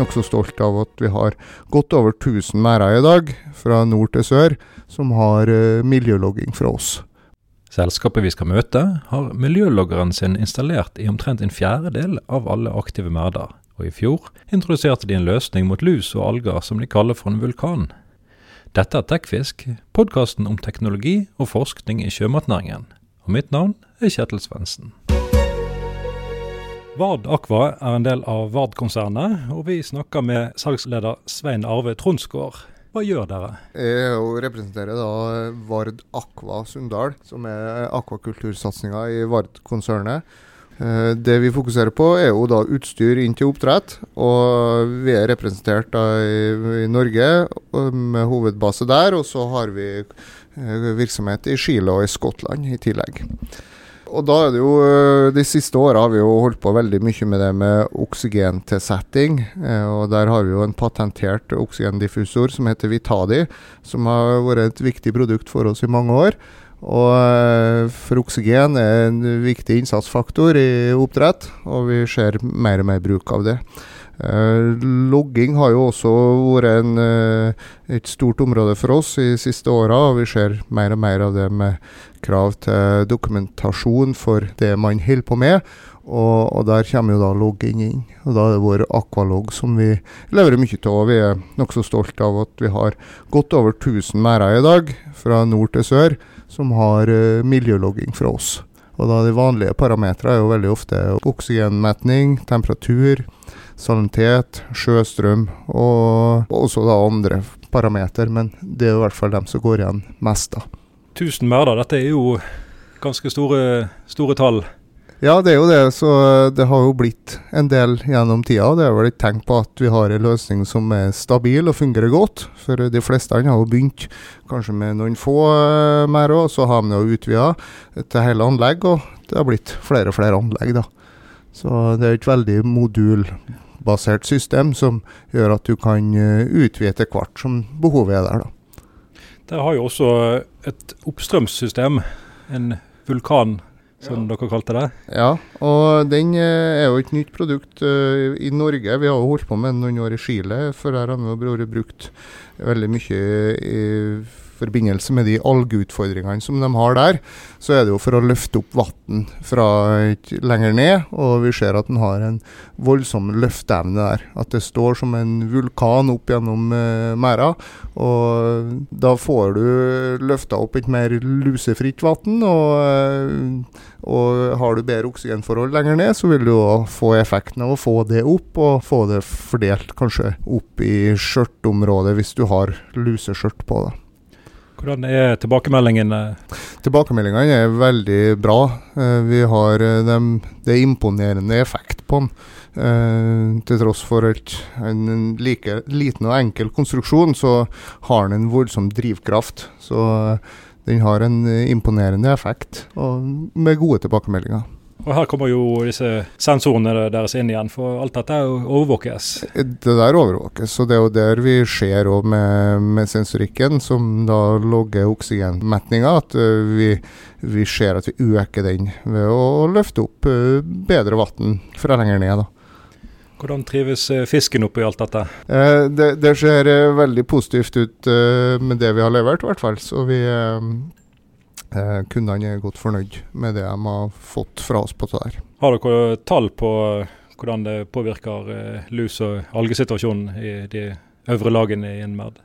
nokså stolt av at vi har godt over 1000 merder i dag, fra nord til sør, som har uh, miljølogging fra oss. Selskapet vi skal møte, har miljøloggeren sin installert i omtrent en fjerdedel av alle aktive merder, og i fjor introduserte de en løsning mot lus og alger som de kaller for en vulkan. Dette er Tekfisk, podkasten om teknologi og forskning i sjømatnæringen. Og mitt navn er Kjetil Svendsen. Vard Aqua er en del av Vard-konsernet, og vi snakker med salgsleder Svein Arve Tronsgaard. Hva gjør dere? Jeg representerer da Vard Aqua Sunndal, som er akvakultursatsinga i Vard-konsernet. Eh, det vi fokuserer på, er jo da utstyr inn til oppdrett. Og vi er representert i Norge med hovedbase der. Og så har vi eh, virksomhet i Chile og i Skottland i tillegg. Og da er det jo eh, De siste åra har vi jo holdt på veldig mye med det med oksygentilsetting. Eh, og der har vi jo en patentert oksygendiffusor som heter Vitadi, som har vært et viktig produkt for oss i mange år. Og eh, for oksygen er en viktig innsatsfaktor i oppdrett, og vi ser mer og mer bruk av det. Uh, logging har jo også vært en, uh, et stort område for oss i de siste åra, og vi ser mer og mer av det med krav til dokumentasjon for det man holder på med. Og, og, der kommer jo da logging inn. Og da er det vår Aqualog som vi leverer mye av. Vi er nokså stolte av at vi har godt over 1000 merder i dag, fra nord til sør, som har uh, miljølogging fra oss. Og da De vanlige parametere er jo veldig ofte oksygenmetning, temperatur, salinitet, sjøstrøm og også da andre parametere. Men det er i hvert fall dem som går igjen mest. da. 1000 merder, dette er jo ganske store, store tall. Ja, det er jo det. Så det har jo blitt en del gjennom tida. Det er vel et tegn på at vi har en løsning som er stabil og fungerer godt. For de fleste har jo begynt kanskje med noen få mer òg, så har vi jo utvida til hele anlegg. Og det har blitt flere og flere anlegg, da. Så det er et veldig modulbasert system som gjør at du kan uh, utvide etter hvert som behovet er der, da. Dere har jo også et oppstrømssystem, en vulkan som dere kalte det? Ja, og den eh, er jo et nytt produkt uh, i Norge. Vi har jo holdt på med den noen år i Chile, for der har vi jo brukt veldig mye i forbindelse med de algeutfordringene som de har der, så er det jo for å løfte opp vann fra lenger ned. Og vi ser at den har en voldsom løfteevne der. At det står som en vulkan opp gjennom eh, merda. Og da får du løfta opp et mer lusefritt vann. Og, uh, og har du bedre oksygenforhold lenger ned, så vil du få effekten av å få det opp, og få det fordelt kanskje opp i skjørtområdet hvis du har luseskjørt på. det. Hvordan er tilbakemeldingene? Tilbakemeldingene er veldig bra. Eh, vi har eh, dem, Det er imponerende effekt på den. Eh, til tross for et, en like liten og enkel konstruksjon, så har den en voldsom drivkraft. Så den har en imponerende effekt, og med gode tilbakemeldinger. Og Her kommer jo disse sensorene deres inn igjen, for alt dette overvåkes? Det der overvåkes, og det er jo der vi ser òg med, med, sensorikken, som da logger oksygenmetninga, at uh, vi, vi, ser at vi øker den ved å løfte opp uh, bedre vann fra lenger ned. da. Hvordan trives uh, fisken oppi alt dette? Eh, det, det, ser veldig positivt ut med det vi har levert, i hvert fall. Så vi Eh, kundene er godt fornøyd med det de har fått fra oss på det der. Har dere tall på eh, hvordan det påvirker eh, lus- og algesituasjonen i de øvre lagene i en merd?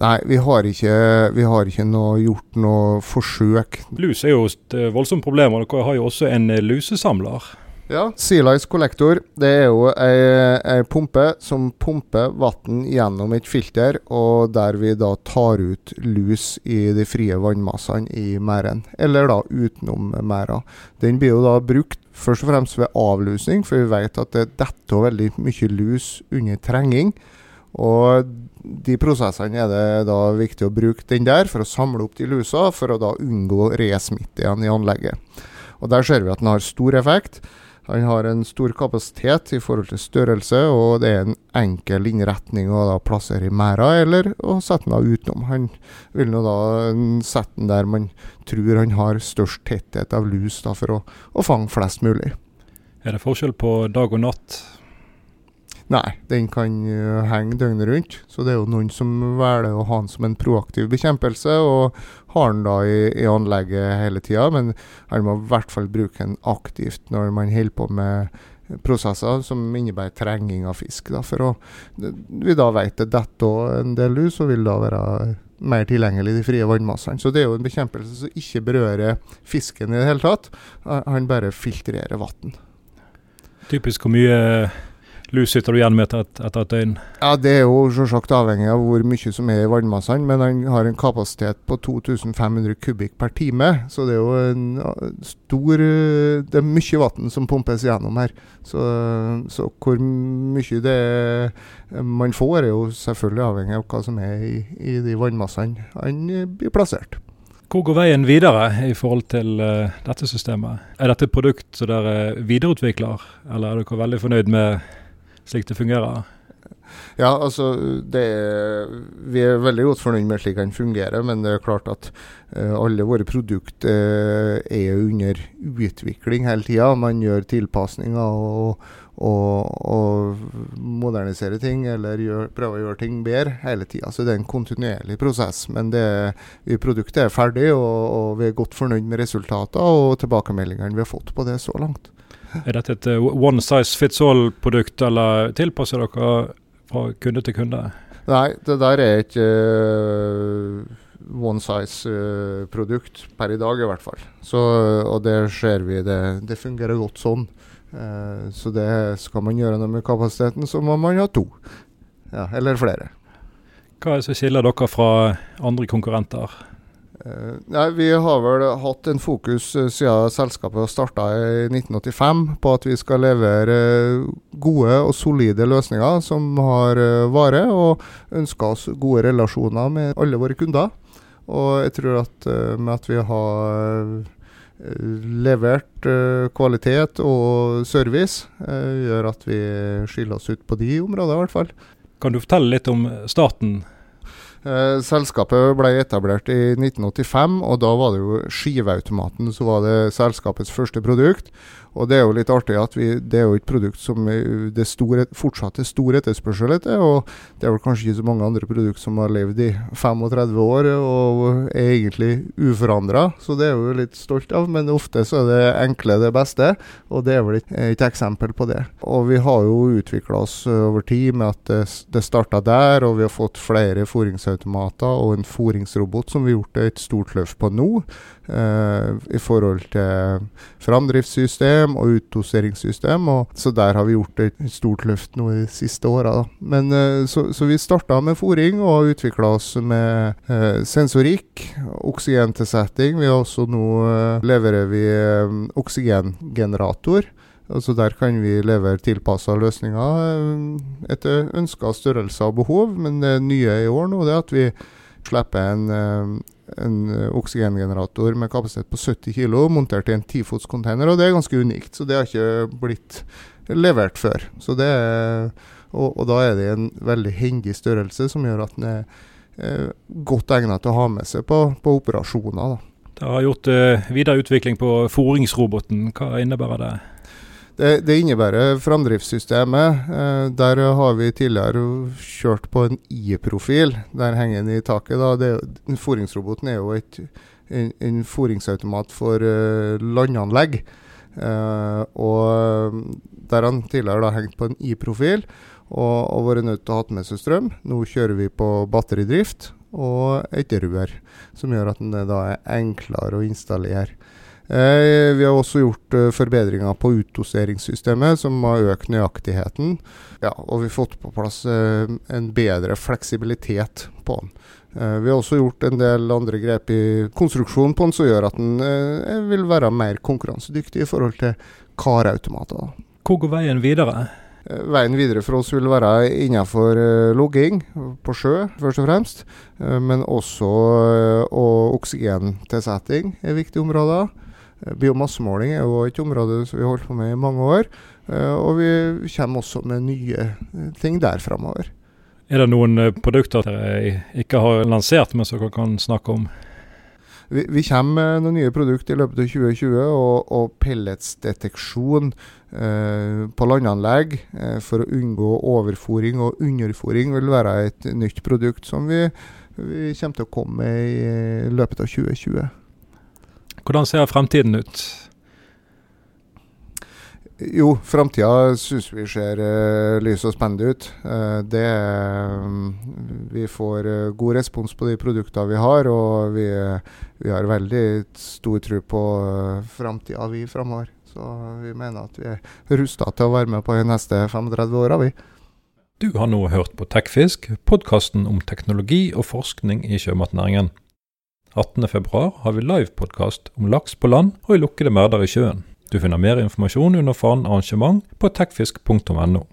Nei, vi har, ikke, vi har ikke noe, gjort noe forsøk. Lus er jo et voldsomt problem, og dere har jo også en lusesamler. Ja, Sealice Collector det er jo ei, ei pumpe som pumper vann gjennom et filter, og der vi da tar ut lus i de frie vannmassene i merden, eller da utenom merda. Den blir jo da brukt først og fremst ved avlusing, for vi vet at det detter veldig mye lus under trenging. Og de prosessene er det da viktig å bruke den der for å samle opp de lusa, for å da unngå resmitte igjen i anlegget. Og Der ser vi at den har stor effekt. Han har en stor kapasitet i forhold til størrelse, og det er en enkel innretning å da plassere i merda, eller å sette den da utenom. Han vil nå da sette den der man tror han har størst tetthet av lus, da, for å, å fange flest mulig. Er det forskjell på dag og natt? Nei, den kan uh, henge døgnet rundt. Så det er jo noen som velger å ha den som en proaktiv bekjempelse, og har den da i, i anlegget hele tida. Men han må i hvert fall bruke den aktivt når man holder på med prosesser som innebærer trenging av fisk. Da, for å, vi da vet det detter en del lus, og vil da være mer tilgjengelig i de frie vannmassene. Så det er jo en bekjempelse som ikke berører fisken i det hele tatt. Han bare filtrerer vann. Typisk hvor mye lus sitter du igjen med etter et, etter et døgn? Ja, Det er jo selvsagt avhengig av hvor mye som er i vannmassene, men han har en kapasitet på 2500 kubikk per time. Så det er jo en stor Det er mye vann som pumpes gjennom her. Så, så, hvor mye det er man får, er jo selvfølgelig avhengig av hva som er i, i de vannmassene han blir plassert. Hvor går veien videre i forhold til uh, dette systemet? Er dette et produkt som dere videreutvikler, eller er dere veldig fornøyd med slik det fungerer? Ja, altså er, Vi er veldig godt fornøyd med slik den fungerer, men det er klart at uh, alle våre produkter uh, er under utvikling hele tida. Man gjør tilpasninger og, og, og moderniserer ting, eller gjør, prøver å gjøre ting bedre hele tida. Så det er en kontinuerlig prosess. Men det, produktet er ferdig, og, og vi er godt fornøyd med resultatene og tilbakemeldingene vi har fått på det så langt. Er dette et uh, one size fits all-produkt, eller tilpasser dere fra kunde til kunde? Nei, det der er ikke uh, one size-produkt uh, per i dag, i hvert fall. Så, og det ser vi, det, det fungerer godt sånn. Så det skal man gjøre noe med kapasiteten, så må man ha to. Ja, eller flere. Hva er det som skiller dere fra andre konkurrenter? Uh, nei, Vi har vel hatt en fokus uh, siden selskapet starta i 1985 på at vi skal levere gode og solide løsninger som har vare, og ønsker oss gode relasjoner med alle våre kunder. Og jeg tror at med at vi har levert kvalitet og service, gjør at vi skiller oss ut på de områdene, i hvert fall. Kan du fortelle litt om starten Eh, selskapet ble etablert i 1985, og da var det jo skiveautomaten som var det selskapets første produkt. Og det er jo litt artig at vi, det er jo et produkt som det store, fortsatt er stor etterspørsel etter. Og det er vel kanskje ikke så mange andre produkter som har levd i 35 år og er egentlig uforandra. Så det er jo litt stolt av. Men ofte så er det enkle det beste, og det er vel et, et eksempel på det. Og vi har jo utvikla oss over tid med at det, det starta der, og vi har fått flere foringsautomater og en foringsrobot som vi har gjort et stort løft på nå. Eh, i forhold til framdriftssystem og utdoseringssystem. Og, så der har vi gjort et stort løft nå de siste åra. Uh, så, så, vi starta med fòring og utvikla oss med eh, sensorikk, oksygentilsetting. Vi har også nå leverer vi oksygengenerator. Altså Der kan vi levere tilpassa løsninger etter ønska størrelser og behov. Men det nye i år nå er at vi slipper en en eh, oksygengenerator med kapasitet på 70 kg montert i en tifotscontainer, og det er ganske unikt. Så det har ikke blitt levert før. Er, og, og da er det en veldig hendig størrelse som gjør at den er eh, godt egnet til å ha med seg på, på operasjoner. Da. Det har gjort uh, videre utvikling på foringsroboten. Hva innebærer det? Det, det innebærer framdriftssystemet. Eh, der har vi tidligere kjørt på en I-profil. Der henger den i taket. Da. Det, foringsroboten er jo et, en, en foringsautomat for uh, landanlegg. Uh, og der han tidligere da hengt på en I-profil og, og vært nødt til å ha med seg strøm. Nå kjører vi på batteridrift og et rør, som gjør at den da er enklere å installere. Eh, vi har også gjort eh, forbedringer på utdoseringssystemet, som har økt nøyaktigheten. Ja, og vi har fått på plass eh, en bedre fleksibilitet på den. Vi har også gjort en del andre grep i konstruksjonen på den som gjør at den vil være mer konkurransedyktig i forhold til karautomater. Hvor går veien videre? Veien videre for oss vil være innenfor logging på sjø, først og fremst. Men også og oksygentilsetting er viktige områder. Eh, biomassemåling er jo et område som vi har holdt på med i mange år. Eh, og vi kommer også med nye eh, ting der framover. Er det noen produkter dere ikke har lansert, men som dere kan snakke om? vi, vi kommer med noen nye produkter i løpet av 2020, og, og pelletsdeteksjon eh, på landanlegg eh, for å unngå overfòring og underfòring vil være et nytt produkt som vi, vi kommer til å komme med i løpet av 2020. Hvordan ser fremtiden ut? Jo, framtida syns vi ser uh, lys og spennende ut. Uh, det um, Vi får uh, god respons på de produktene vi har, og vi, vi har veldig stor tro på uh, framtida vi framover. Så vi mener at vi er rusta til å være med på de neste 35 åra, vi. Du har nå hørt på Tekfisk, podkasten om teknologi og forskning i sjømatnæringen. 18.2 har vi livepodkast om laks på land og i lukkede merder i sjøen. Du finner mer informasjon under fanen arrangement på tekfisk.no.